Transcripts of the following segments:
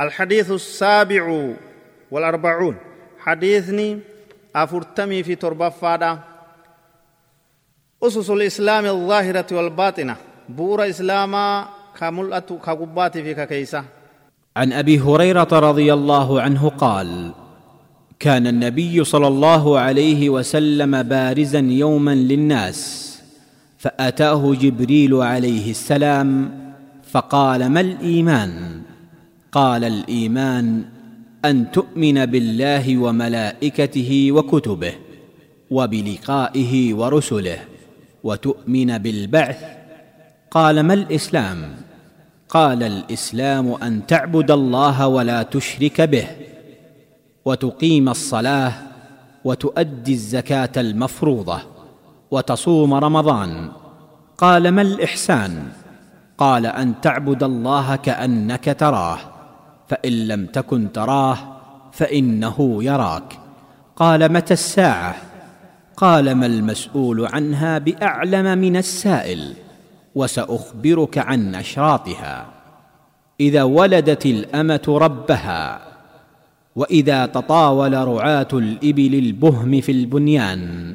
الحديث السابع والأربعون. حديثني أفرتمي في تربة فادا أسس الإسلام الظاهرة والباطنة. بور إسلاما كملأة كقبات في ككيسة عن أبي هريرة رضي الله عنه قال كان النبي صلى الله عليه وسلم بارزا يوما للناس فأتاه جبريل عليه السلام فقال ما الإيمان؟ قال الإيمان أن تؤمن بالله وملائكته وكتبه وبلقائه ورسله وتؤمن بالبعث. قال ما الإسلام؟ قال الإسلام أن تعبد الله ولا تشرك به وتقيم الصلاة وتؤدي الزكاة المفروضة وتصوم رمضان. قال ما الإحسان؟ قال أن تعبد الله كأنك تراه. فإن لم تكن تراه فإنه يراك. قال متى الساعة؟ قال ما المسؤول عنها بأعلم من السائل وسأخبرك عن اشراطها إذا ولدت الأمة ربها وإذا تطاول رعاة الإبل البهم في البنيان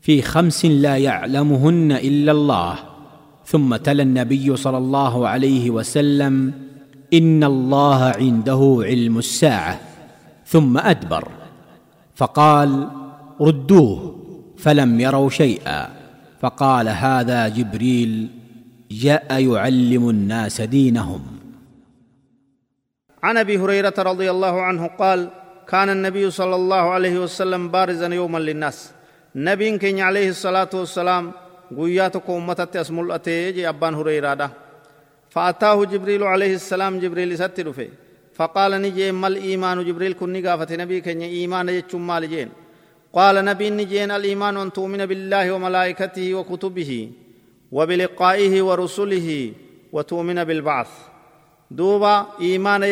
في خمس لا يعلمهن إلا الله. ثم تلا النبي صلى الله عليه وسلم إن الله عنده علم الساعة ثم أدبر. فقال ردوه فلم يروا شيئا. فقال هذا جبريل جاء يعلم الناس دينهم. عن أبي هريرة رضي الله عنه قال كان النبي صلى الله عليه وسلم بارزا يوما للناس. نبين كين عليه الصلاة والسلام قوياتك أمتت أسمل أتيجي أبان هريرادة فأتاه جبريل عليه السلام جبريل ستر فيه فقال نجي ما الإيمان جبريل؟ كن نقافة نبي كن إيمان يجتم مال جين. قال نبي نجين الإيمان أن تؤمن بالله وملائكته وكتبه وبلقائه ورسله وتؤمن بالبعث. دوبا إيمان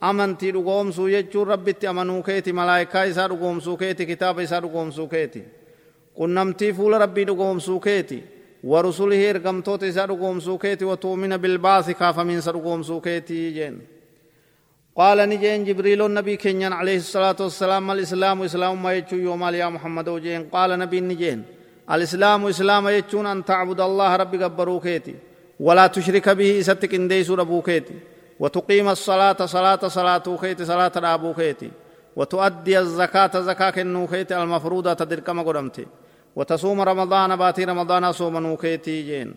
dhugoomsuu jechuun rabbitti amanuu keeti malaayikaa isaa dhugoomsuu keeti kitaaba isaa dhugoomsuu keeti qunnamtii fuula rabbii dhugoomsuu keeti ورسله ergamtoota isaa dhugoomsuu keeti watuumina bilbaasi kaafamiinsa dhugoomsuu keeti jeen قال نجين جبريل النبي كنيان عليه الصلاة والسلام الإسلام إسلام ما يجو يوم يا محمد وجين. قال نبي نجين الإسلام إسلام يجون أن تعبد الله ربي قبروكيتي ولا تشرك به ستك إنديس ربوكيتي وتقيم الصلاة صلاة صلاة كيت صلاة أبو كيتي وتؤدي الزكاة زكاة كنو كيتي المفروضة تدرك قدمتي. وتصوم رمضان باتي رمضان صوم نوكيتي جين.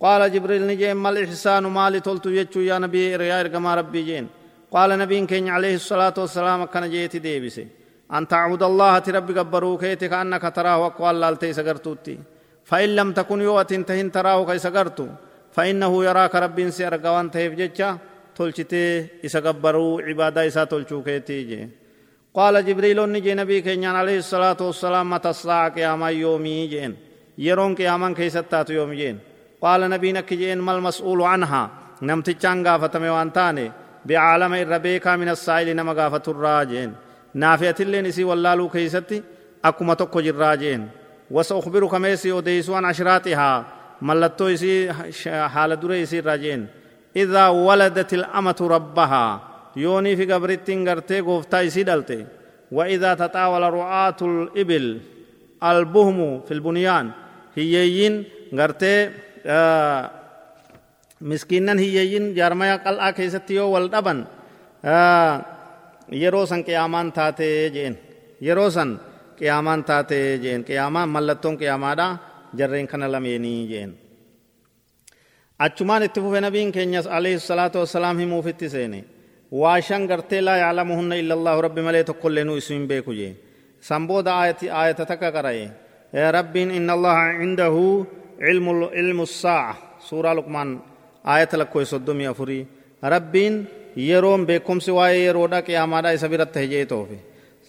قال جبريل نجين ما الإحسان مالي تلت يجو يا نبي ريا إرقما ربي جين. قال نبي كين عليه الصلاة والسلام كان جيتي ديبسي. أن تعبد الله تربي قبرو كيتي كأنك تراه وقوال لالتي سقرتوتي. فإن لم تكن يوة تهن تراه كي سقرتو. فإنه يراك ربي سيرقوان تهيف جيتشا tolchitee isa gabbaruu cibaadaa isaa tolchuu keetii jee قال جبريل نجي نبي كي نان عليه الصلاة والسلام متى الساعة قيامة يومي جين؟ يرون قياما كي ستات يوم جين. قال نبي نك جين ما المسؤول عنها؟ نمت چانگا فتمي وانتاني. بعالم الربيكا من السائل نمغا فتر راجين نافية اللي نسي واللالو كي ستي أكو ما تقو جر راجين وسأخبرك ميسي عشراتها. ملتو اسي حال دوري اسي راجين إذا ولدت الأمة ربها. يوني في قبرتين غرتي غوفتا يسيدلتي وإذا تطاول رعاة الإبل البهم في البنيان هيين غرتي آه مسكينا هيين جارمايا قلعا كيستيو والدبن آه يروسن قيامان تاتي جين يروسن قيامان تاتي جين قيامان ملتون قيامادا جرين كان لميني جين fufe nabiin keenyas alayhi salaatu wassalaam himuufitti seene waa shan gartee laa yaclamuhunna illa allaahu rabbi malee tokkollee nu isu hin beeku jee san booda aayata takka qara'e rabbiin inna allaha cindahu cilmu saaca suuraa luqmaan aayata lakkoo soddomii afurii rabbiin yeroon beekumsi waa'ee yeroodha qiyaamaadha isa biratti hejee toofe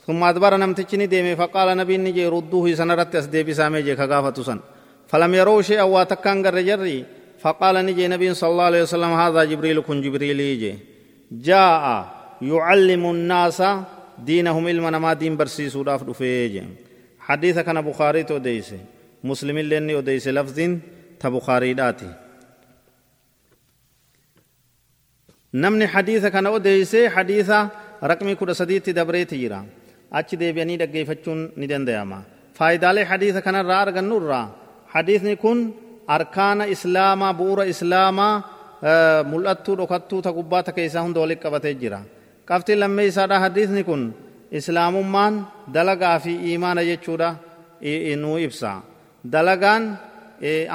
ثم أدبر نمتشني ديمي فقال نبي نجي ردوه سنرت أسديبي سامي جي كغافة سن فلم يروا شيئا واتكان جري فقال نجي نبي صلى الله عليه وسلم هذا جبريل كن جبريل يجي جاء يعلم الناس دينهم علما ما دين برسي سوراف دفيج حديث كان بخاري تو ديس مسلم لني وديس لفظ تبخاري داتي namni hadiisa kana odeeyse hadiisa raqmii kudha sadiitti dabreeti jira achi deebi'anii dhaggeeffachuun ni danda'ama faayidaalee hadiisa kanarraa argannu irraa hadiisni kun arkaana islaamaa bu'uura islaamaa mul'attuu dhokattuu ta gubbaa ta keessaa hunda walitti qabatee jira qabxiin lammee isaadha hadiisni kun islaamummaan dalagaa fi iimaana jechuudha nuu ibsa dalagaan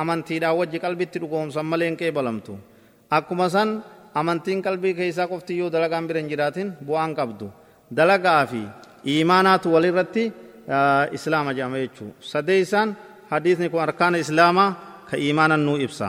amantiidhaan wajji qalbitti dhugoomsan malee hin qeebalamtu akkuma san amantiin qalbii keessaa qofti yoo dalagaan bira hin jiraatin bu'aan qabdu dalagaa fi iimaanaatu walirratti islaama jedhama jechuu sadeeysaan hadiisni kun arkaana islaamaa ka iimaanan nuu ibsa